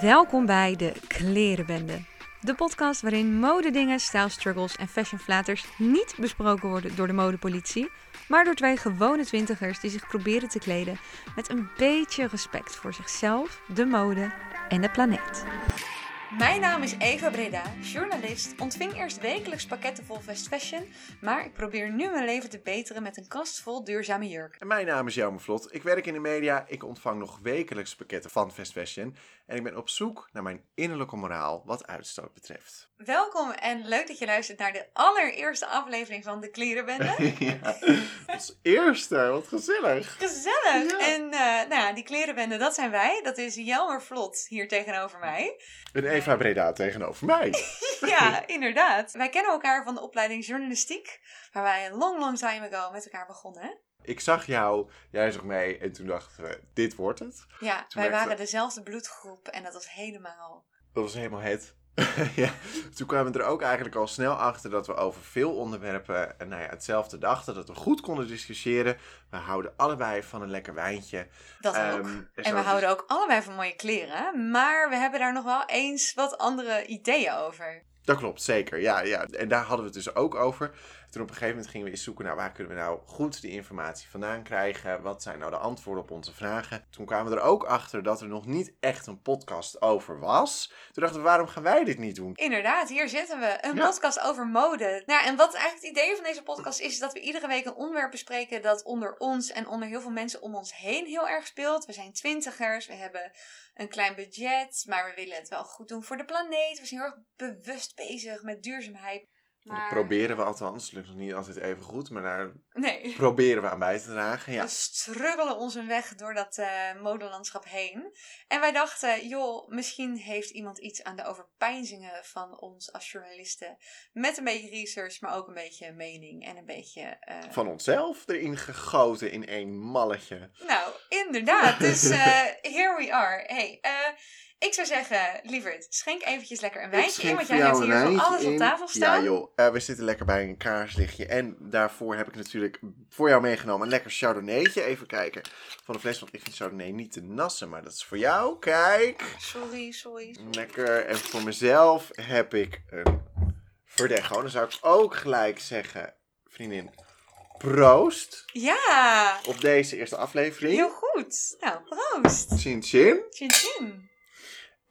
Welkom bij de Klerenbende. De podcast waarin modedingen, stijlstruggles en fashionflaters niet besproken worden door de modepolitie, maar door twee gewone twintigers die zich proberen te kleden met een beetje respect voor zichzelf, de mode en de planeet. Mijn naam is Eva Breda, journalist. Ontving eerst wekelijks pakketten vol fast fashion, maar ik probeer nu mijn leven te beteren met een kast vol duurzame jurk. En mijn naam is Jaume Vlot. Ik werk in de media. Ik ontvang nog wekelijks pakketten van fast fashion. En ik ben op zoek naar mijn innerlijke moraal wat uitstoot betreft. Welkom en leuk dat je luistert naar de allereerste aflevering van de Klerenbende. ja, als eerste. Wat gezellig. Gezellig! Ja. En eh, nou ja, die klerenbende, dat zijn wij. Dat is Jelmer Vlot hier tegenover mij. En Eva Breda tegenover mij. Ja, inderdaad. Wij kennen elkaar van de opleiding journalistiek, waar wij een long, long time ago met elkaar begonnen. Ik zag jou, jij zag mee en toen dachten we, dit wordt het. Ja, Toen wij waren we- dezelfde bloedgroep en dat was helemaal... Dat was helemaal het. ja. Toen kwamen we er ook eigenlijk al snel achter dat we over veel onderwerpen eh, nou ja, hetzelfde dachten. Dat we goed konden discussiëren. We houden allebei van een lekker wijntje. Dat Ehm, ook. en En we dus- houden ook allebei van mooie kleren, maar we hebben daar nog wel eens wat andere ideeën over. Dat klopt, zeker. Ja, ja. En daar hadden we het dus ook over. Toen op een gegeven moment gingen we eens zoeken naar waar kunnen we nou goed die informatie vandaan krijgen. Wat zijn nou de antwoorden op onze vragen? Toen kwamen we er ook achter dat er nog niet echt een podcast over was. Toen dachten we, waarom gaan wij dit niet doen? Inderdaad, hier zitten we. Een Ja. podcast over mode. Nou, en wat eigenlijk het idee van deze podcast is, is dat we iedere week een onderwerp bespreken dat onder ons en onder heel veel mensen om ons heen heel erg speelt. We zijn twintigers, we hebben een klein budget, maar we willen het wel goed doen voor de planeet. We zijn heel erg bewust bezig met duurzaamheid. Dat Maar... proberen we althans. Lukt nog niet altijd even goed, maar daar Nee. proberen we aan bij te dragen. Ja. We struggelen ons een weg door dat eh, modelandschap heen. En wij dachten, joh, misschien heeft iemand iets aan de overpeinzingen van ons als journalisten. Met een beetje research, maar ook een beetje mening en een beetje... eh, Van onszelf erin gegoten in één malletje. Nou, inderdaad. Dus eh, here we are. Hey, eh, ik zou zeggen, lieverd, schenk eventjes lekker een wijntje in. Want jij hebt hier van alles op tafel staan. Ja joh, eh, we zitten lekker bij een kaarslichtje. En daarvoor heb ik natuurlijk voor jou meegenomen een lekker chardonnaytje. Even kijken van de fles, want ik vind chardonnay niet te nassen. Maar dat is voor jou, kijk. Sorry, sorry. Lekker. En voor mezelf heb ik een verdecho. Dan zou ik ook gelijk zeggen, vriendin, proost Ja, op deze eerste aflevering. heel goed. Nou, proost. Chin chin. Chin chin.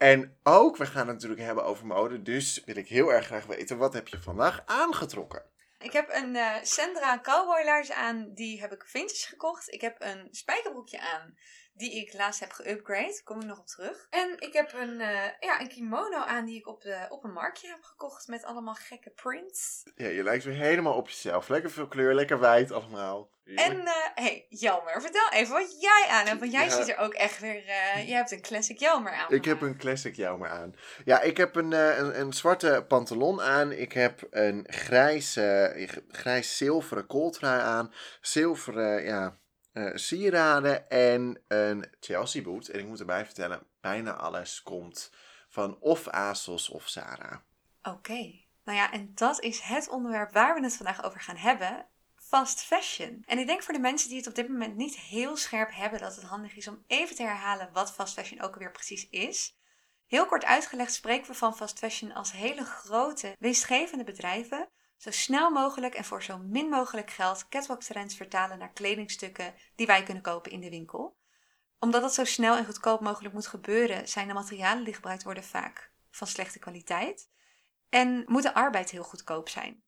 En ook, we gaan het natuurlijk hebben over mode. Dus wil ik heel erg graag weten, wat heb je vandaag aangetrokken? Ik heb een eh Sandra cowboylaars aan, die heb ik vintage gekocht. Ik heb een spijkerbroekje aan, die ik laatst heb geupgrade. Daar kom ik nog op terug. En ik heb een, eh, ja, een kimono aan die ik op, de, op een marktje heb gekocht met allemaal gekke prints. Ja, je lijkt weer helemaal op jezelf. Lekker veel kleur, lekker wijd allemaal. En, eh hey, Jelmer, vertel even wat jij aan hebt. Want jij Ja. ziet er ook echt weer, eh jij hebt een classic Jelmer aan. ik heb een classic maar aan. Ja, ik heb een, eh, een, een zwarte pantalon aan. Ik heb een grijs, grijs zilveren kooltrui aan. Zilveren, ja, eh, sieraden en een Chelsea boot. En ik moet erbij vertellen, bijna alles komt van of ASOS of Zara. Oké. Nou ja, en dat is het onderwerp waar we het vandaag over gaan hebben. Fast fashion. En ik denk voor de mensen die het op dit moment niet heel scherp hebben, dat het handig is om even te herhalen wat fast fashion ook alweer precies is. Heel kort uitgelegd spreken we van fast fashion als hele grote, winstgevende bedrijven zo snel mogelijk en voor zo min mogelijk geld catwalk trends vertalen naar kledingstukken die wij kunnen kopen in de winkel. Omdat dat zo snel en goedkoop mogelijk moet gebeuren, zijn de materialen die gebruikt worden vaak van slechte kwaliteit. En moet de arbeid heel goedkoop zijn.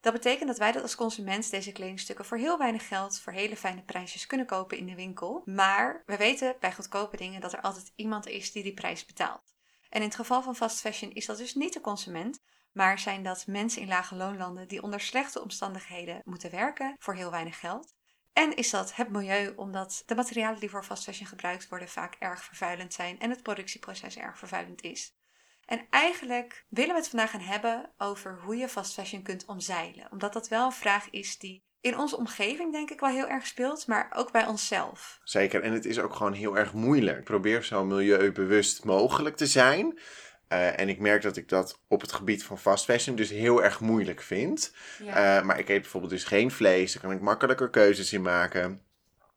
Dat betekent dat wij dat als consument deze kledingstukken voor heel weinig geld, voor hele fijne prijsjes kunnen kopen in de winkel. Maar we weten bij goedkope dingen dat er altijd iemand is die die prijs betaalt. En in het geval van fast fashion is dat dus niet de consument, maar zijn dat mensen in lage loonlanden die onder slechte omstandigheden moeten werken voor heel weinig geld. En is dat het milieu, omdat de materialen die voor fast fashion gebruikt worden vaak erg vervuilend zijn en het productieproces erg vervuilend is. En eigenlijk willen we het vandaag gaan hebben over hoe je fast fashion kunt omzeilen. Omdat dat wel een vraag is die in onze omgeving denk ik wel heel erg speelt, maar ook bij onszelf. Zeker, en het is ook gewoon heel erg moeilijk. Probeer zo milieubewust mogelijk te zijn. Eh, en ik merk dat ik dat op het gebied van fast fashion dus heel erg moeilijk vind. Ja. Eh, maar ik eet bijvoorbeeld dus geen vlees. Daar kan ik makkelijker keuzes in maken.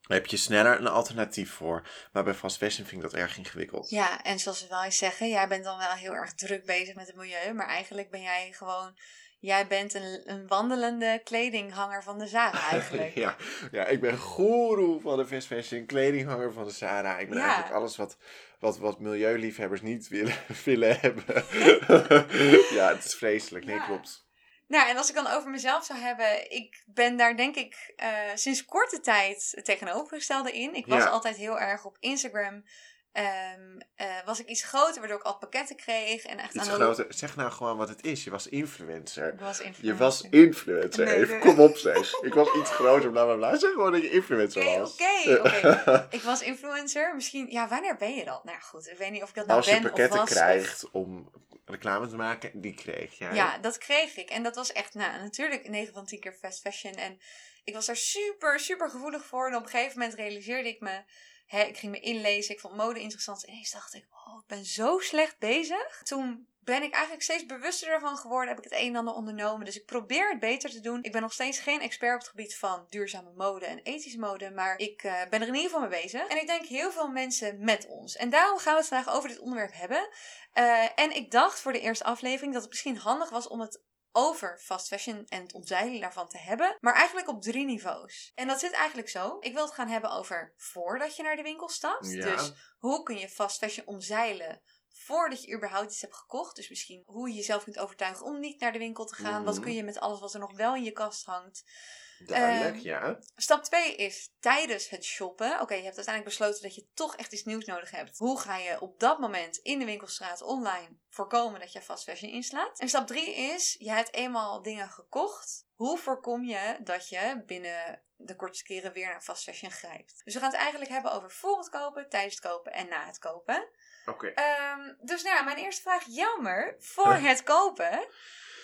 Daar heb je sneller een alternatief voor. Maar bij fast fashion vind ik dat erg ingewikkeld. Ja, en zoals we wel eens zeggen, jij bent dan wel heel erg druk bezig met het milieu. Maar eigenlijk ben jij gewoon Jij bent een, een wandelende kledinghanger van de Zara eigenlijk. ja, ja, ik ben goeroe van de fast fashion, kledinghanger van de Zara. Ik ben eigenlijk alles wat, wat, wat milieuliefhebbers niet willen, willen hebben. ja, het is vreselijk. Nee, klopt. Nou, en als ik dan over mezelf zou hebben, ik ben daar denk ik uh, sinds korte tijd het tegenovergestelde in. Ik was altijd heel erg op Instagram Um, uh, was ik iets groter, waardoor ik al pakketten kreeg. En echt iets groter. Zeg nou gewoon wat het is. Je was influencer. Ik was influencer. Je was influencer. Nee, Even, kom op zeg. ik was iets groter, bla bla bla. Zeg gewoon dat je influencer was. Oké, oké. ik was influencer. Misschien, ja, wanneer ben je dat? Nou goed, ik weet niet of ik dat nou ben of was. Als je pakketten krijgt om reclame te maken, die kreeg jij. Ja, dat kreeg ik. En dat was echt, nou, natuurlijk 9 van 10 keer fast fashion. En ik was daar super, super gevoelig voor. En op een gegeven moment realiseerde ik me Hè, ik ging me inlezen, ik vond mode interessant. En ineens dacht ik, oh, ik ben zo slecht bezig. Toen ben ik eigenlijk steeds bewuster ervan geworden. Heb ik het een en ander ondernomen. Dus ik probeer het beter te doen. Ik ben nog steeds geen expert op het gebied van duurzame mode en ethische mode. Maar ik uh, ben er in ieder geval mee bezig. En ik denk heel veel mensen met ons. En daarom gaan we het vandaag over dit onderwerp hebben. Uh, en ik dacht voor de eerste aflevering dat het misschien handig was om het over fast fashion en het omzeilen daarvan te hebben, maar eigenlijk op drie niveaus. En dat zit eigenlijk zo. Ik wil het gaan hebben over voordat je naar de winkel stapt. Dus hoe kun je fast fashion omzeilen voordat je überhaupt iets hebt gekocht. Dus misschien hoe je jezelf kunt overtuigen om niet naar de winkel te gaan. Wat mhm. kun je met alles wat er nog wel in je kast hangt. Duidelijk, ehm, ja. Stap 2 is tijdens het shoppen. Oké, je hebt uiteindelijk besloten dat je toch echt iets nieuws nodig hebt. Hoe ga je op dat moment in de winkelstraat online voorkomen dat je fast fashion inslaat? En stap 3 is, je hebt eenmaal dingen gekocht. Hoe voorkom je dat je binnen de kortste keren weer naar fast fashion grijpt? Dus we gaan het eigenlijk hebben over voor het kopen, tijdens het kopen en na het kopen. Oké. Ehm, dus nou ja, mijn eerste vraag, jammer, voor het kopen.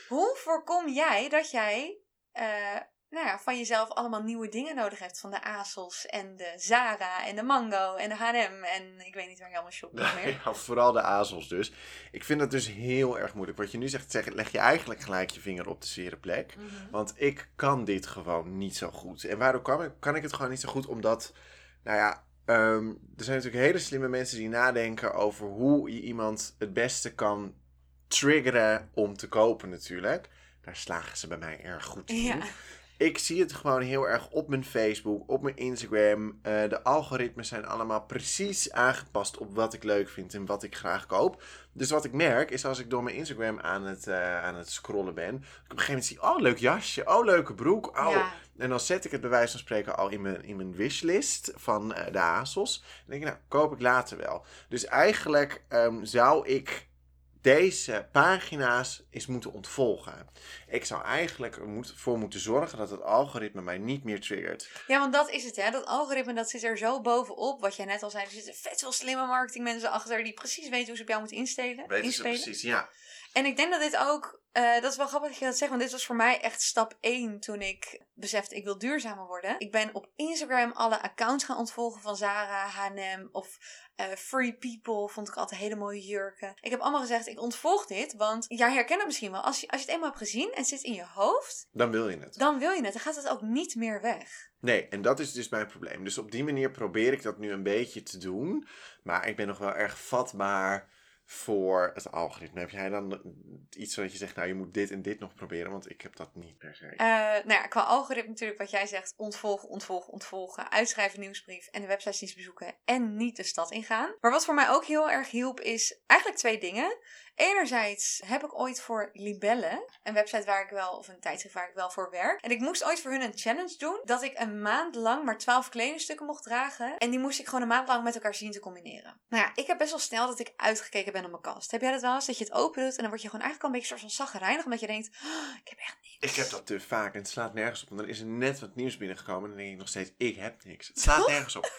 Hoe voorkom jij dat jij uh, nou ja, van jezelf allemaal nieuwe dingen nodig hebt. Van de ASOS en de Zara en de Mango en de H&M en ik weet niet waar je allemaal shopt meer. Ja, vooral de ASOS dus. Ik vind het dus heel erg moeilijk. Wat je nu zegt, zeg, leg je eigenlijk gelijk je vinger op de zere plek. Mhm. Want ik kan dit gewoon niet zo goed. En waarom kan ik, kan ik het gewoon niet zo goed? Omdat, nou ja, ehm, er zijn natuurlijk hele slimme mensen die nadenken over hoe je iemand het beste kan triggeren om te kopen natuurlijk. Daar slagen ze bij mij erg goed in. Ja ik zie het gewoon heel erg op mijn Facebook, op mijn Instagram. Uh, de algoritmes zijn allemaal precies aangepast op wat ik leuk vind en wat ik graag koop. Dus wat ik merk is als ik door mijn Instagram aan het, uh, aan het scrollen ben, ik op een gegeven moment zie, oh leuk jasje, oh leuke broek, oh. En dan zet ik het bij wijze van spreken al in mijn, in mijn wishlist van uh, de ASOS. En denk ik, nou, koop ik later wel. Dus eigenlijk um, zou ik deze pagina's is moeten ontvolgen. Ik zou eigenlijk ervoor moeten zorgen dat het algoritme mij niet meer triggert. Ja, want dat is het, hè? Dat algoritme dat zit er zo bovenop. Wat jij net al zei, er zitten vet veel slimme marketingmensen achter die precies weten hoe ze op jou moeten instelen. Weten ze precies, ja. En ik denk dat dit ook, uh, dat is wel grappig dat je dat zegt, want dit was voor mij echt stap 1 toen ik besefte ik wil duurzamer worden. Ik ben op Instagram alle accounts gaan ontvolgen van Zara, H&M of uh, Free People vond ik altijd hele mooie jurken. Ik heb allemaal gezegd, ik ontvolg dit, want jij herkent het misschien wel. Als je, als je het eenmaal hebt gezien en het zit in je hoofd... Dan wil je het. Dan wil je het. Dan gaat het ook niet meer weg. Nee, en dat is dus mijn probleem. Dus op die manier probeer ik dat nu een beetje te doen. Maar ik ben nog wel erg vatbaar voor het algoritme? Heb jij dan iets dat je zegt, nou je moet dit en dit nog proberen, want ik heb dat niet per se. Uh, nou ja, qua algoritme natuurlijk wat jij zegt, ontvolgen, ontvolgen, ontvolgen, uitschrijven nieuwsbrief en de websites niet bezoeken en niet de stad ingaan. Maar wat voor mij ook heel erg hielp is eigenlijk twee dingen. Enerzijds heb ik ooit voor Libelle, een website waar ik wel, of een tijdschrift waar ik wel voor werk. En ik moest ooit voor hun een challenge doen. Dat ik een maand lang maar 12 kledingstukken mocht dragen. En die moest ik gewoon een maand lang met elkaar zien te combineren. Nou ja, ik heb best wel snel dat ik uitgekeken ben op mijn kast. Heb jij dat wel eens? Dat je het open doet en dan word je gewoon eigenlijk al een beetje soort van zaggerijnig. Omdat je denkt, oh, ik heb echt niks. Ik heb dat te vaak en het slaat nergens op. Want dan is er net wat nieuws binnengekomen en dan denk ik nog steeds, ik heb niks. Het slaat nergens op.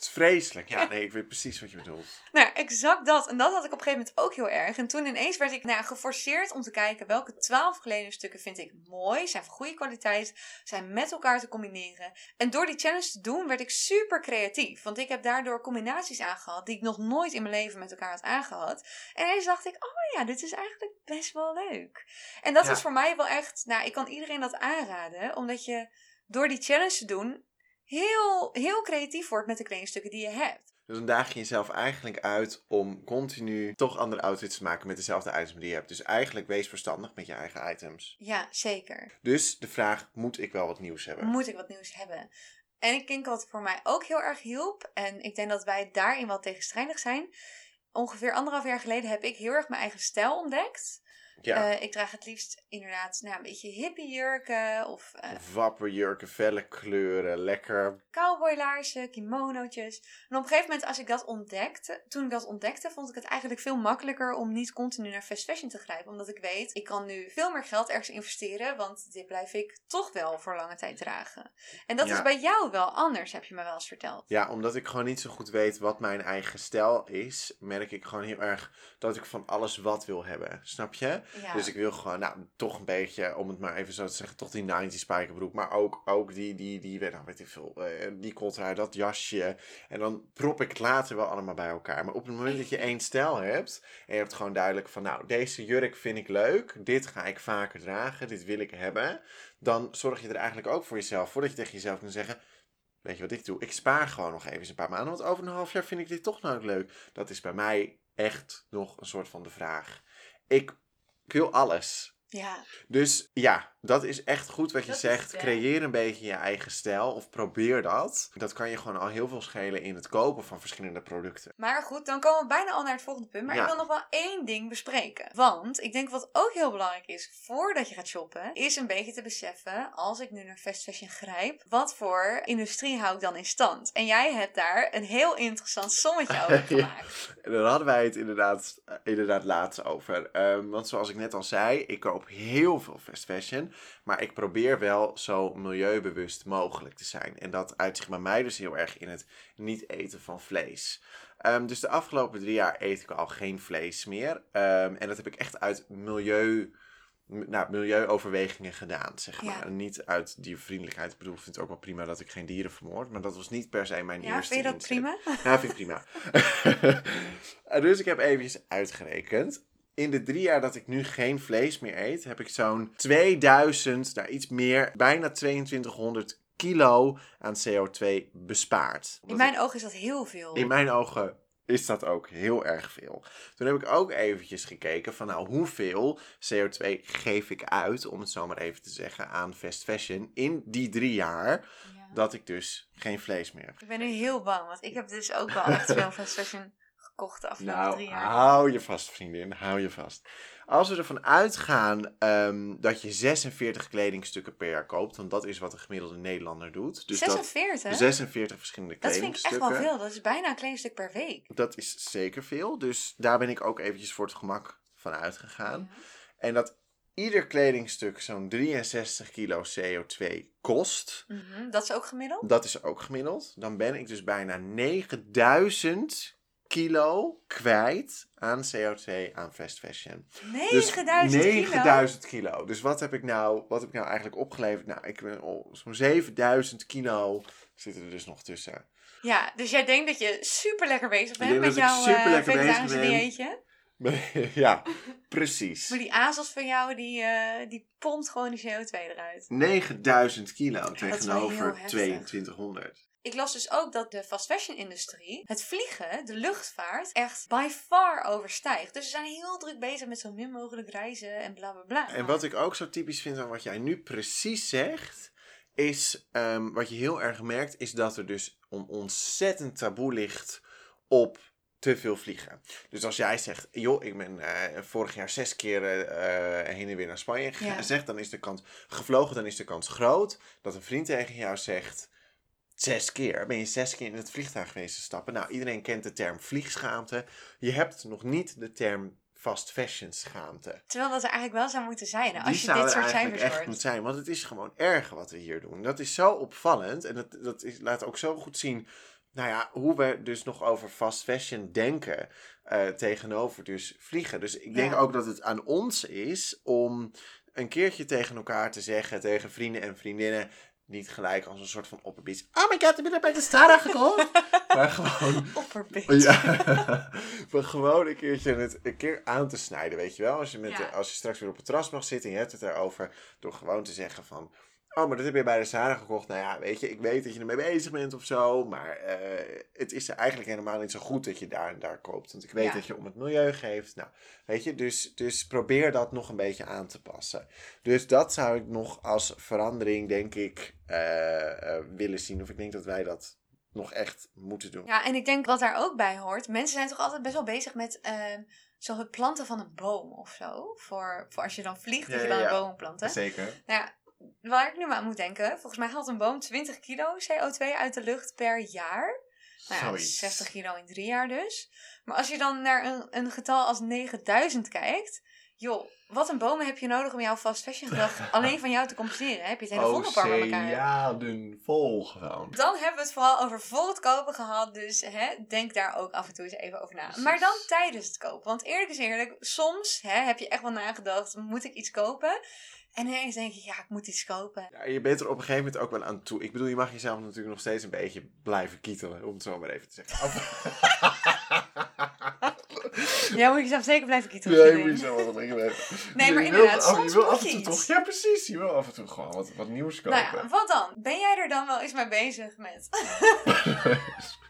Het is vreselijk. Ja, nee, ik weet precies wat je bedoelt. Nou, exact dat. En dat had ik op een gegeven moment ook heel erg. En toen ineens werd ik nou, geforceerd om te kijken welke twaalf kledingstukken vind ik mooi, zijn van goede kwaliteit, zijn met elkaar te combineren. En door die challenge te doen werd ik super creatief. Want ik heb daardoor combinaties aangehad die ik nog nooit in mijn leven met elkaar had aangehad. En ineens dacht ik, oh ja, dit is eigenlijk best wel leuk. En dat was voor mij wel echt, nou, ik kan iedereen dat aanraden, omdat je door die challenge te doen heel, heel creatief wordt met de kledingstukken die je hebt. Dus dan daag je jezelf eigenlijk uit om continu toch andere outfits te maken met dezelfde items die je hebt. Dus eigenlijk wees verstandig met je eigen items. Ja, zeker. Dus de vraag, moet ik wel wat nieuws hebben? Moet ik wat nieuws hebben? En ik denk wat voor mij ook heel erg hielp, en ik denk dat wij daarin wel tegenstrijdig zijn. Ongeveer anderhalf jaar geleden heb ik heel erg mijn eigen stijl ontdekt. Ja. Eh, ik draag het liefst inderdaad nou, een beetje hippie jurken of uh, Wapperjurken, felle kleuren, lekker. cowboylaarzen, kimonootjes. En op een gegeven moment als ik dat ontdekte, toen ik dat ontdekte, vond ik het eigenlijk veel makkelijker om niet continu naar fast fashion te grijpen. Omdat ik weet, ik kan nu veel meer geld ergens investeren, want dit blijf ik toch wel voor lange tijd dragen. En dat Ja. is bij jou wel anders, heb je me wel eens verteld. Ja, omdat ik gewoon niet zo goed weet wat mijn eigen stijl is, merk ik gewoon heel erg dat ik van alles wat wil hebben. Snap je? Dus ik wil gewoon, nou, toch een beetje, om het maar even zo te zeggen, toch die 90 spijkerbroek. Maar ook, ook die, die, die, nou, weet ik veel, eh, die kooltrui, dat jasje. En dan prop ik het later wel allemaal bij elkaar. Maar op het moment dat je één stijl hebt, en je hebt gewoon duidelijk van, nou, deze jurk vind ik leuk. Dit ga ik vaker dragen, dit wil ik hebben. Dan zorg je er eigenlijk ook voor jezelf, voordat je tegen jezelf kan zeggen... Weet je wat ik doe? Ik spaar gewoon nog even een paar maanden. Want over een half jaar vind ik dit toch nou leuk. Dat is bij mij echt nog een soort van de vraag. Ik, ik wil alles. ja. Dus ja, dat is echt goed wat je Dat zegt. ja. Creëer een beetje je eigen stijl of probeer dat. Dat kan je gewoon al heel veel schelen in het kopen van verschillende producten. Maar goed, dan komen we bijna al naar het volgende punt. Maar Ja. ik wil nog wel één ding bespreken. Want ik denk wat ook heel belangrijk is voordat je gaat shoppen, is een beetje te beseffen, als ik nu naar fast fashion grijp, wat voor industrie hou ik dan in stand? En jij hebt daar een heel interessant sommetje over Ja. gemaakt. En daar hadden wij het inderdaad, eh, inderdaad laatst over. Ehm, want zoals ik net al zei, ik koop heel veel fast fashion. Maar ik probeer wel zo milieubewust mogelijk te zijn. En dat uit zich bij mij dus heel erg in het niet eten van vlees. Ehm, dus de afgelopen drie jaar eet ik al geen vlees meer. Ehm, en dat heb ik echt uit milieu, nou, milieuoverwegingen gedaan, zeg Ja. maar. Niet uit diervriendelijkheid. Ik bedoel, ik vind het ook wel prima dat ik geen dieren vermoord. Maar dat was niet per se mijn Ja, eerste vind je dat inzet. prima? Ja, vind ik prima. Dus ik heb eventjes uitgerekend. In de drie jaar dat ik nu geen vlees meer eet, heb ik zo'n 2000, nou iets meer, bijna 2200 kilo aan CO2 bespaard. In mijn ogen is dat heel veel. In mijn ogen is dat ook heel erg veel. Toen heb ik ook eventjes gekeken van nou hoeveel CO2 geef ik uit, om het zo maar even te zeggen, aan fast fashion in die drie jaar Ja. dat ik dus geen vlees meer heb. Ik ben nu heel bang, want ik heb dus ook wel echt veel fast fashion gekocht de afgelopen Nou, drie jaar. hou je vast, vriendin. Hou je vast. Als we ervan uitgaan ehm, dat je 46 kledingstukken per jaar koopt, want dat is wat de gemiddelde Nederlander doet. Dus 46? dat 46 verschillende dat vind ik echt kledingstukken. wel veel. Dat is bijna een kledingstuk per week. Dat is zeker veel. Dus daar ben ik ook eventjes voor het gemak van uitgegaan. En dat ieder kledingstuk zo'n 63 kilo CO2 kost. Mhm, Dat is ook gemiddeld? Dat is ook gemiddeld. Dan ben ik dus bijna 9000 kilo kwijt aan CO2 aan fast fashion. 9000 dus kilo? 9000 kilo. Dus wat heb ik nou, wat heb ik nou eigenlijk opgeleverd? Nou, ik ben al zo'n 7000 kilo zitten er dus nog tussen. Ja, dus jij denkt dat je super lekker bezig bent met jouw superlekker uh, bezig vegetarische dieetje. ja, precies. Maar die azels van jou, die, eh, die pompt gewoon die CO2 eruit. 9000 kilo tegenover heel heftig. 2200. Ik las dus ook dat de fast fashion industrie het vliegen, de luchtvaart, echt by far overstijgt. Dus ze zijn heel druk bezig met zo min mogelijk reizen en bla bla bla. En wat ik ook zo typisch vind aan wat jij nu precies zegt, is ehm, wat je heel erg merkt, is dat er dus een ontzettend taboe ligt op te veel vliegen. Dus als jij zegt, joh, ik ben eh, vorig jaar zes keer eh, heen en weer naar Spanje ge- Ja. gezegd, dan is de kans gevlogen, dan is de kans groot dat een vriend tegen jou zegt. Zes keer. Ben je zes keer in het vliegtuig geweest te stappen? Nou, iedereen kent de term vliegschaamte. Je hebt nog niet de term fast fashion schaamte. Terwijl dat er eigenlijk wel zou moeten zijn Die als je zou dit soort cijfers echt moeten zijn. Want het is gewoon erg wat we hier doen. Dat is zo opvallend. En dat, dat is, laat ook zo goed zien. Nou ja, hoe we dus nog over fast fashion denken. eh, tegenover dus vliegen. Dus ik denk Ja. ook dat het aan ons is om een keertje tegen elkaar te zeggen. Tegen vrienden en vriendinnen. Niet gelijk als een soort van opperbits. Oh my god, ik ben er bij de Stara gekomen. maar gewoon Opperbitch. ja, maar gewoon een keertje het een keer aan te snijden, weet je wel. Als je, met Ja. de- als je straks weer op het terras mag zitten en je hebt het erover, door gewoon te zeggen van... Oh, maar dat heb je bij de Sara gekocht. Nou ja, weet je, ik weet dat je ermee bezig bent of zo. Maar eh, het is eigenlijk helemaal niet zo goed dat je daar en daar koopt. Want ik weet Ja. dat je om het milieu geeft. Nou, weet je, dus, dus probeer dat nog een beetje aan te passen. Dus dat zou ik nog als verandering, denk ik, eh, eh, willen zien. Of ik denk dat wij dat nog echt moeten doen. Ja, en ik denk wat daar ook bij hoort. Mensen zijn toch altijd best wel bezig met ehm, zo het planten van een boom of zo. Voor, voor als je dan vliegt, Ja, dat je dan ja. een boom planten. Zeker. Nou ja, waar ik nu maar aan moet denken. Volgens mij haalt een boom 20 kilo CO2 uit de lucht per jaar. Nou ja, Zoiets. 60 kilo in drie jaar dus. Maar als je dan naar een, een getal als 9000 kijkt. Joh, wat een bomen heb je nodig om jouw fast fashion gedrag alleen van jou te compenseren? Heb je het hele vondelpark met elkaar? Oceanen vol gewoon. Dan hebben we het vooral over voor het kopen gehad. Dus hè, denk daar ook af en toe eens even over na. Precies. Maar dan tijdens het kopen. Want eerlijk is eerlijk, soms hè, heb je echt wel nagedacht: moet ik iets kopen? En ineens denk je: ja, ik moet iets kopen. Ja, je bent er op een gegeven moment ook wel aan toe. Ik bedoel, je mag jezelf natuurlijk nog steeds een beetje blijven kietelen, om het zo maar even te zeggen. Ja, moet je zelf zeker blijven kietelen. Nee, moet je wat dingen. Nee, maar inderdaad, oh, soms je wil af en toe iets. toch. Ja, precies. Je wil af en toe gewoon wat, wat nieuws kopen. Nou ja, wat dan? Ben jij er dan wel eens mee bezig met?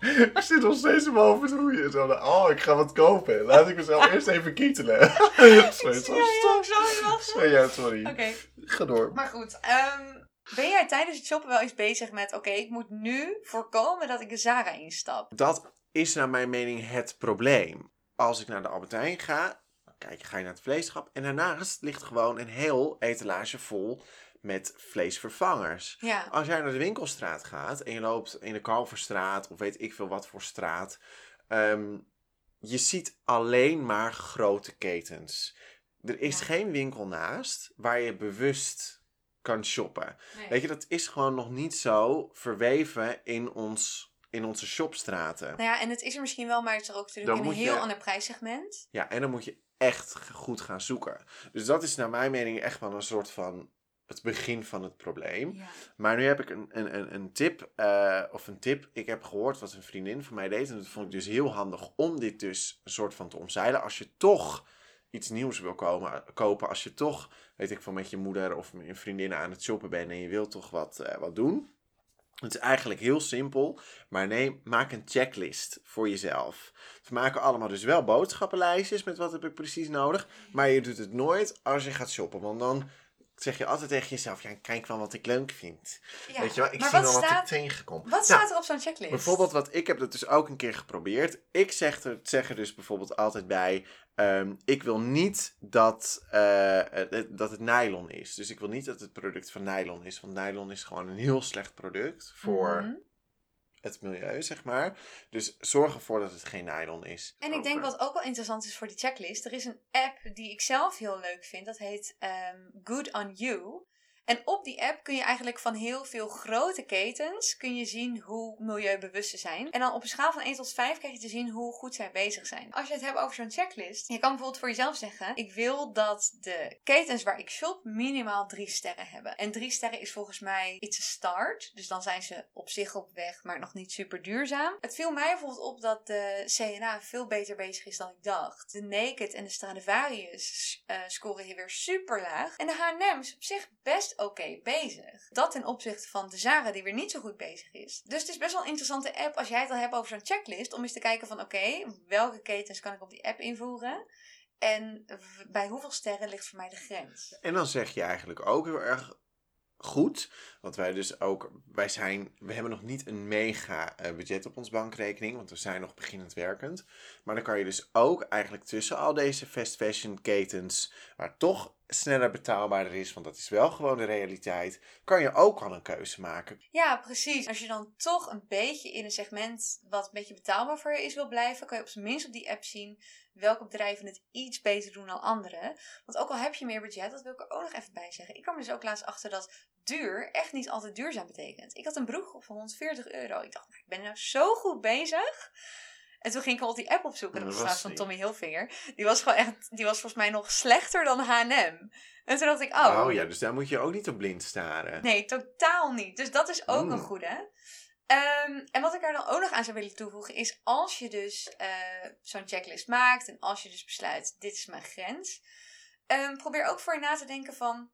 ik zit nog steeds in mijn hoofd. Zo, oh, ik ga wat kopen. Laat ik mezelf eerst even kietelen. sorry, sorry, lachen. sorry, ja, sorry. Oké, Ga door. maar goed. ehm, ben jij tijdens het shoppen wel eens bezig met... Oké, ik moet nu voorkomen dat ik de Zara instap. Dat is naar mijn mening het probleem. Als ik naar de Albert Heijn ga, kijk, ga je naar het vleeschap. En daarnaast ligt gewoon een heel etalage vol met vleesvervangers. Ja. Als jij naar de winkelstraat gaat en je loopt in de Kalverstraat of weet ik veel wat voor straat. ehm, je ziet alleen maar grote ketens. Er is Ja. geen winkel naast waar je bewust kan shoppen. Weet je, dat is gewoon nog niet zo verweven in, ons, in onze shopstraten. Nou ja, en het is er misschien wel, maar het is er ook natuurlijk Dan in een heel je- ander prijssegment. Ja, en dan moet je echt goed gaan zoeken. Dus dat is naar mijn mening echt wel een soort van het begin van het probleem. Ja. Maar nu heb ik een, een, een, een tip, eh, of een tip. Ik heb gehoord wat een vriendin van mij deed. En dat vond ik dus heel handig om dit dus een soort van te omzeilen. Als je toch iets nieuws wil komen, kopen, als je toch, weet ik van met je moeder of met je vriendinnen aan het shoppen bent en je wilt toch wat, eh, wat doen. Het is eigenlijk heel simpel, maar nee, maak een checklist voor jezelf. We maken allemaal dus wel boodschappenlijstjes met wat heb ik precies nodig. Maar je doet het nooit als je gaat shoppen, want dan zeg je altijd tegen jezelf, ja, kijk wel wat ik leuk vind. Ja. Weet je wel, ik maar zie wat wel wat staat, ik tegenkom. wat Nou, staat er op zo'n checklist? Bijvoorbeeld wat ik heb dat dus ook een keer geprobeerd. Ik zeg er, zeg er dus bijvoorbeeld altijd bij. ehm, ik wil niet dat, eh, dat het nylon is. Dus ik wil niet dat het product van nylon is. Want nylon is gewoon een heel slecht product voor Mhm. Het milieu, zeg maar. Dus zorg ervoor dat het geen nylon is. En ik denk wat ook wel interessant is voor die checklist. Er is een app die ik zelf heel leuk vind. Dat heet ehm, Good on You. En op die app kun je eigenlijk van heel veel grote ketens kun je zien hoe milieubewust ze zijn. En dan op een schaal van 1 tot 5 krijg je te zien hoe goed zij bezig zijn. Als je het hebt over zo'n checklist, je kan bijvoorbeeld voor jezelf zeggen: ik wil dat de ketens waar ik shop minimaal 3 sterren hebben. En 3 sterren is volgens mij iets a start. Dus dan zijn ze op zich op weg, maar nog niet super duurzaam. Het viel mij bijvoorbeeld op dat de CNA veel beter bezig is dan ik dacht. De Naked en de Stradivarius eh, scoren hier weer super laag. En de H&M is op zich best oké bezig. Dat ten opzichte van de Zara die weer niet zo goed bezig is. Dus het is best wel een interessante app als jij het al hebt over zo'n checklist. Om eens te kijken van oké, welke ketens kan ik op die app invoeren? En bij hoeveel sterren ligt voor mij de grens? En dan zeg je eigenlijk ook heel erg goed. Want wij dus ook, wij zijn, we hebben nog niet een mega eh, budget op ons bankrekening, want we zijn nog beginnend werkend. Maar dan kan je dus ook eigenlijk tussen al deze fast fashion ketens, waar toch sneller betaalbaarder is, want dat is wel gewoon de realiteit, kan je ook al een keuze maken. Ja, precies. Als je dan toch een beetje in een segment wat een beetje betaalbaar voor je is wil blijven, kan je op zijn minst op die app zien welke bedrijven het iets beter doen dan anderen. Want ook al heb je meer budget, dat wil ik er ook nog even bij zeggen. Ik kwam dus ook laatst achter dat duur echt niet altijd duurzaam betekent. Ik had een broek op van 140 euro. Ik dacht, nou, ik ben nou zo goed bezig. En toen ging ik al die app opzoeken. Dat was van. Tommy Hilfiger. Die was gewoon echt, die was volgens mij nog slechter dan H&M. En toen dacht ik, oh, Oh ja, dus daar moet je ook niet op blind staren. Nee, totaal niet. Dus dat is ook Mm. een goede. Ehm, en wat ik er dan ook nog aan zou willen toevoegen is als je dus eh, zo'n checklist maakt en als je dus besluit dit is mijn grens, ehm, probeer ook voor je na te denken van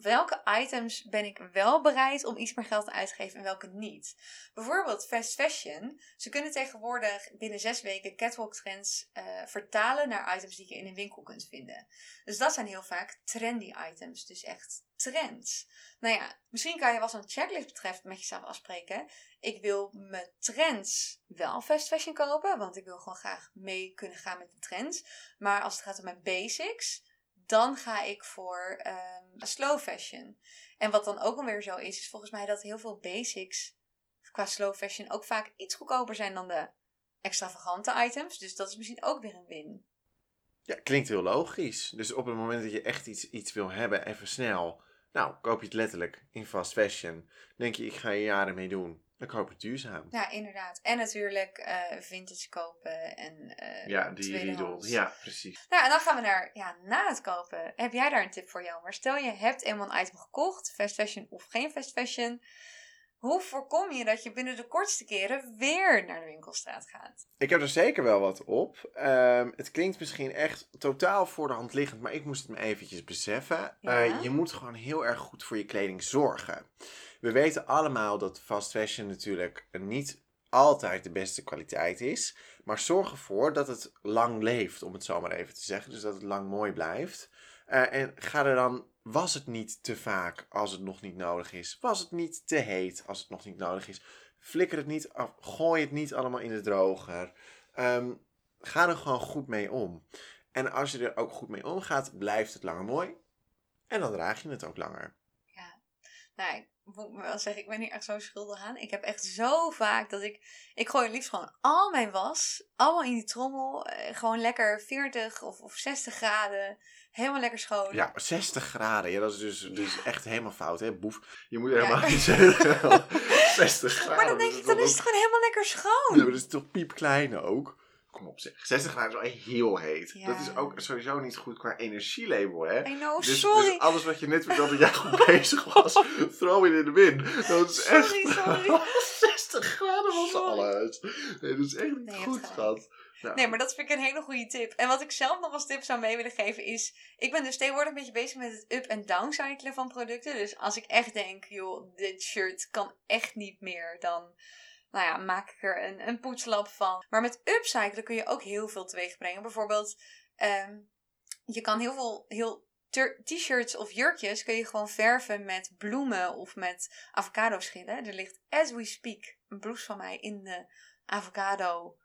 welke items ben ik wel bereid om iets meer geld uit te geven en welke niet. Bijvoorbeeld fast fashion. Ze kunnen tegenwoordig binnen zes weken catwalk trends uh, vertalen naar items die je in een winkel kunt vinden. Dus dat zijn heel vaak trendy items. Dus echt trends. Nou ja, misschien kan je wat een checklist betreft met jezelf afspreken. Ik wil mijn trends wel fast fashion kopen, want ik wil gewoon graag mee kunnen gaan met de trends. Maar als het gaat om mijn basics, dan ga ik voor um, slow fashion. En wat dan ook alweer zo is, is volgens mij dat heel veel basics qua slow fashion ook vaak iets goedkoper zijn dan de extravagante items. Dus dat is misschien ook weer een win. Ja, klinkt heel logisch. Dus op het moment dat je echt iets, iets wil hebben, even snel. Nou, koop je het letterlijk in fast fashion. Denk je, ik ga je jaren mee doen. Dan koop het duurzaam. Ja, inderdaad. En natuurlijk uh, vintage kopen en uh, Ja, die Riedel. Ja, precies. Nou, en dan gaan we naar ja, na het kopen. Heb jij daar een tip voor jou? Maar stel je hebt eenmaal een item gekocht, fast fashion of geen fast fashion. Hoe voorkom je dat je binnen de kortste keren weer naar de winkelstraat gaat? Ik heb er zeker wel wat op. Um, het klinkt misschien echt totaal voor de hand liggend, maar ik moest het me eventjes beseffen. Ja? Uh, je moet gewoon heel erg goed voor je kleding zorgen. We weten allemaal dat fast fashion natuurlijk niet altijd de beste kwaliteit is. Maar zorg ervoor dat het lang leeft, om het zo maar even te zeggen. Dus dat het lang mooi blijft. Uh, en ga er dan, was het niet te vaak als het nog niet nodig is? Was het niet te heet als het nog niet nodig is? Flikker het niet af, gooi het niet allemaal in de droger. Um, ga er gewoon goed mee om. En als je er ook goed mee omgaat, blijft het langer mooi. En dan draag je het ook langer. Ja, nou, moet ik wel zeggen, ik ben hier echt zo schuldig aan. Ik heb echt zo vaak dat ik... Ik gooi liefst gewoon al mijn was, allemaal in die trommel. Eh, gewoon lekker 40 of, of 60 graden. Helemaal lekker schoon. Ja, 60 graden. Ja, dat is dus, dus echt helemaal fout, hè, boef. Je moet helemaal niet zeggen 60 graden. Maar dan denk ik, dan is het gewoon helemaal lekker schoon. Ja, maar dat is toch piepklein ook? Kom op zeg. 60 graden is wel heel heet. Ja. Dat is ook sowieso niet goed qua energielabel, hè? I know, Dus, sorry. dus alles wat je net vertelde dat jij goed bezig was, throw it in the bin. Dat is echt... Sorry, sorry. 60 graden was Sorry. alles. Nee, dat is echt niet Nee, goed, schat. Nou, Nee, maar dat vind ik een hele goede tip. En wat ik zelf nog als tip zou mee willen geven is... Ik ben dus tegenwoordig een beetje bezig met het up- en downcyclen van producten. Dus als ik echt denk, joh, dit shirt kan echt niet meer, dan... Nou ja, maak ik er een, een poetslap van. Maar met upcyclen kun je ook heel veel teweeg brengen. Bijvoorbeeld, ehm, je kan heel veel heel t-shirts of jurkjes kun je gewoon verven met bloemen of met avocado schillen. Er ligt, as we speak, een blouse van mij in de avocado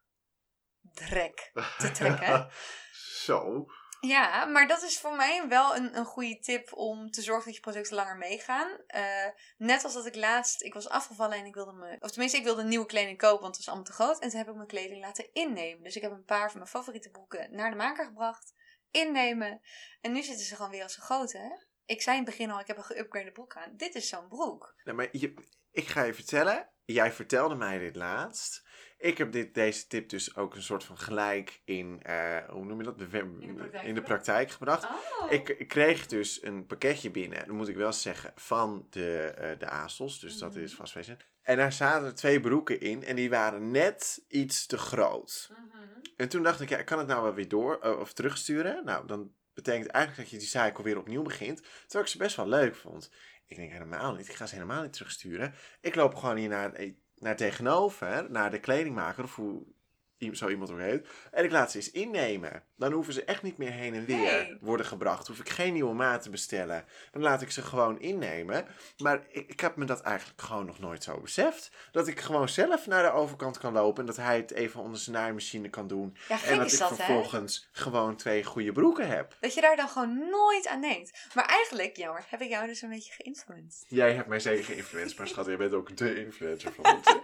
drek te trekken. Zo. Ja, maar dat is voor mij wel een, een goede tip om te zorgen dat je producten langer meegaan. Eh, net als dat ik laatst, ik was afgevallen en ik wilde me, of tenminste ik wilde nieuwe kleding kopen, want het was allemaal te groot. En toen heb ik mijn kleding laten innemen. Dus ik heb een paar van mijn favoriete broeken naar de maker gebracht, innemen. En nu zitten ze gewoon weer als zo groot, hè. Ik zei in het begin al, ik heb een geüpgrade broek aan. Dit is zo'n broek. Nee, maar je, ik ga je vertellen. Jij vertelde mij dit laatst. Ik heb dit, deze tip dus ook een soort van gelijk in, eh, hoe noem je dat? In de praktijk in de gebracht? praktijk gebracht. Oh. Ik, ik kreeg dus een pakketje binnen, dat moet ik wel zeggen, van de, eh de ASOS. Dus dat Mhm. is vast wezen. En daar zaten twee broeken in en die waren net iets te groot. Mhm. En toen dacht ik, ja, kan het nou wel weer door eh, of terugsturen. Nou, dan betekent eigenlijk dat je die cycle weer opnieuw begint. Terwijl ik ze best wel leuk vond. Ik denk helemaal niet, ik ga ze helemaal niet terugsturen. Ik loop gewoon hier naar, eh, naar tegenover, naar de kledingmaker of zo iemand ook heet. En ik laat ze eens innemen. Dan hoeven ze echt niet meer heen en weer Nee. worden gebracht. Hoef ik geen nieuwe maat te bestellen. Dan laat ik ze gewoon innemen. Maar ik, ik heb me dat eigenlijk gewoon nog nooit zo beseft. Dat ik gewoon zelf naar de overkant kan lopen. En dat hij het even onder zijn naaimachine kan doen. Ja, En dat ik dat, hè? vervolgens gewoon twee goede broeken heb. Dat je daar dan gewoon nooit aan denkt. Maar eigenlijk, jammer, heb ik jou dus een beetje geïnfluenced. Jij hebt mij zeker geïnfluenced, maar schat, jij bent ook de influencer van ons.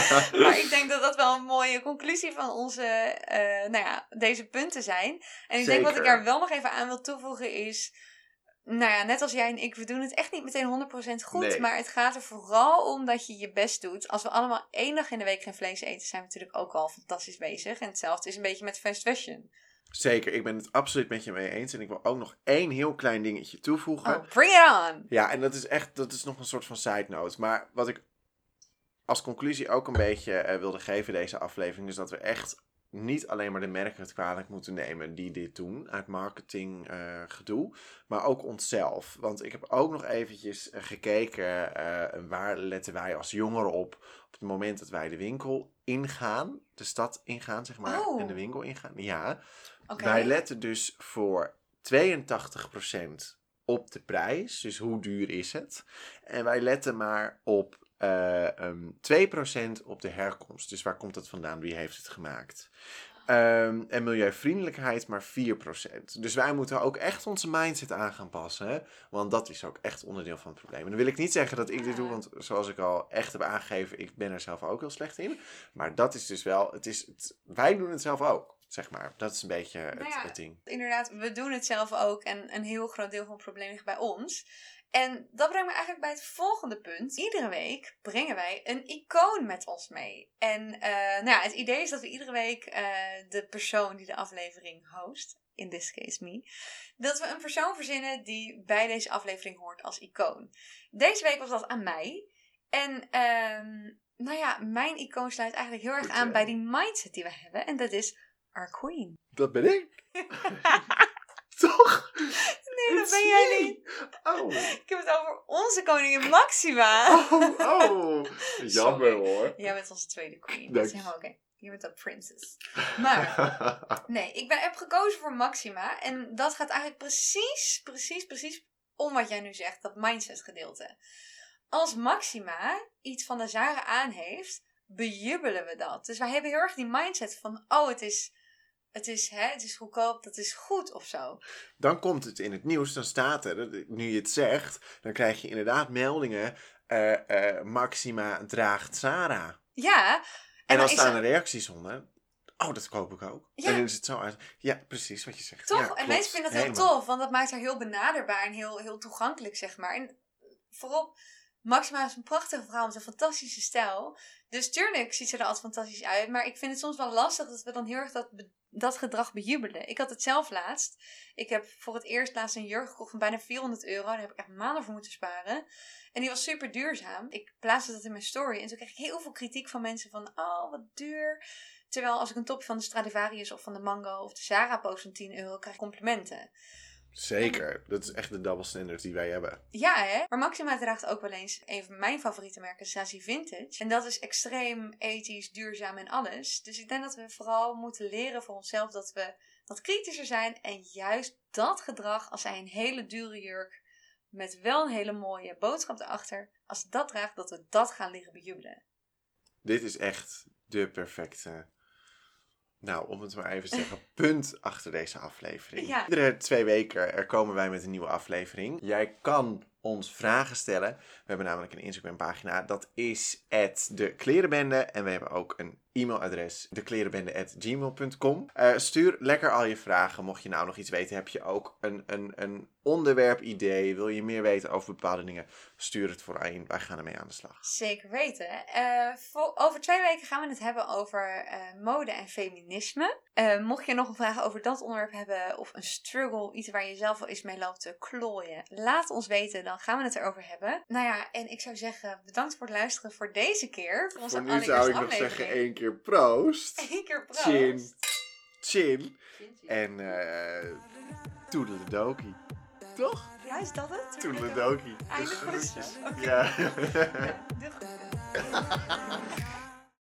Maar ik denk dat dat wel een mooie conclusie van onze, eh, nou ja, deze punten zijn. En ik denk wat ik daar wel nog even aan wil toevoegen is... Nou ja, net als jij en ik, we doen het echt niet meteen 100% goed. Nee. Maar het gaat er vooral om dat je je best doet. Als we allemaal één dag in de week geen vlees eten, zijn we natuurlijk ook al fantastisch bezig. En hetzelfde is een beetje met fast fashion. Zeker, ik ben het absoluut met je mee eens. En ik wil ook nog één heel klein dingetje toevoegen. Oh, bring it on! Ja, en dat is echt, dat is nog een soort van side note. Maar wat ik als conclusie ook een beetje eh, wilde geven deze aflevering, is dat we echt niet alleen maar de merken het kwalijk moeten nemen die dit doen uit marketing eh, gedoe, maar ook onszelf. Want ik heb ook nog eventjes eh, gekeken waar letten wij als jongeren op op het moment dat wij de winkel ingaan, de stad ingaan zeg maar, Oh. en de winkel ingaan. Ja, wij letten dus voor 82% op de prijs, dus hoe duur is het. En wij letten maar op eh ehm, 2% op de herkomst. Dus waar komt het vandaan? Wie heeft het gemaakt? Ehm, en milieuvriendelijkheid maar 4%. Dus wij moeten ook echt onze mindset aan gaan passen. Hè? Want dat is ook echt onderdeel van het probleem. En dan wil ik niet zeggen dat ik dit doe, want zoals ik al echt heb aangegeven, ik ben er zelf ook heel slecht in. Maar dat is dus wel, het is, het, wij doen het zelf ook, zeg maar. Dat is een beetje het, Nou ja, het ding. Inderdaad, we doen het zelf ook en een heel groot deel van het probleem ligt bij ons. En dat brengt me eigenlijk bij het volgende punt. Iedere week brengen wij een icoon met ons mee. En eh, nou ja, het idee is dat we iedere week eh, de persoon die de aflevering host, in this case me, dat we een persoon verzinnen die bij deze aflevering hoort als icoon. Deze week was dat aan mij. En ehm, nou ja, mijn icoon sluit eigenlijk heel erg Goed, aan ja. bij die mindset die we hebben. En dat is our queen. Dat ben ik. Toch? Nee, dat ben jij me. niet. Oh. Ik heb het over onze koningin Maxima. Oh, oh. Jammer hoor. Jij bent onze tweede queen. Dat is helemaal oké. Je bent een princess. Maar, nee, ik ben, heb gekozen voor Maxima. En dat gaat eigenlijk precies, precies, precies om wat jij nu zegt. Dat mindset gedeelte. Als Maxima iets van de Zara aan heeft, bejubelen we dat. Dus wij hebben heel erg die mindset van, oh, het is, het is, hè, het is goedkoop, dat is goed of zo. Dan komt het in het nieuws, dan staat er, nu je het zegt, dan krijg je inderdaad meldingen. eh, eh, Maxima draagt Sarah. Ja. En, dan staan er- reacties onder. Oh, dat koop ik ook. Ja. En dan is het zo uit. Ja, precies wat je zegt. Toch? Ja, en mensen vinden dat heel Helemaal. tof, want dat maakt haar heel benaderbaar en heel, heel toegankelijk, zeg maar. En voorop, Maxima is een prachtige vrouw met een fantastische stijl. Dus tuurlijk ziet ze er altijd fantastisch uit. Maar ik vind het soms wel lastig dat we dan heel erg dat, dat gedrag bejubelen. Ik had het zelf laatst. Ik heb voor het eerst laatst een jurk gekocht van bijna 400 euro. Daar heb ik echt maanden voor moeten sparen. En die was super duurzaam. Ik plaatste dat in mijn story. En toen kreeg ik heel veel kritiek van mensen van... Oh, wat duur. Terwijl als ik een topje van de Stradivarius of van de Mango of de Zara post van 10 euro... krijg ik complimenten. Zeker. Dat is echt de double standard die wij hebben. Ja, hè? Maar Maxima draagt ook wel eens een van mijn favoriete merken, Sassy Vintage. En dat is extreem ethisch, duurzaam en alles. Dus ik denk dat we vooral moeten leren voor onszelf dat we wat kritischer zijn. En juist dat gedrag, als zij een hele dure jurk met wel een hele mooie boodschap erachter, als ze dat draagt, dat we dat gaan liggen bejubelen. Dit is echt de perfecte. Nou, om het maar even te zeggen, punt achter deze aflevering. Ja. Iedere twee weken er komen wij met een nieuwe aflevering. Jij kan ons vragen stellen. We hebben namelijk een Instagram pagina. Dat is de klerenbende. En we hebben ook een e-mailadres. deklerenbende.gmail.com Eh Stuur lekker al je vragen. Mocht je nou nog iets weten, heb je ook een, een, een onderwerp idee. Wil je meer weten over bepaalde dingen? Stuur het voor in. Wij gaan ermee aan de slag. Zeker weten. Eh, voor, over twee weken gaan we het hebben over eh, mode en feminisme. Mocht je nog een vraag over dat onderwerp hebben of een struggle, iets waar je zelf wel eens mee loopt te klooien, laat ons weten, dan gaan we het erover hebben. Nou ja, en ik zou zeggen, bedankt voor het luisteren voor deze keer. Voor onze Voor nu zou ik nog zeggen één keer proost. Eén keer proost. Chin. Chin. En eh toedeledokie. Toch? Ja, is dat het? Toedeledokie. Goed zo. Oké. Ja. Doei.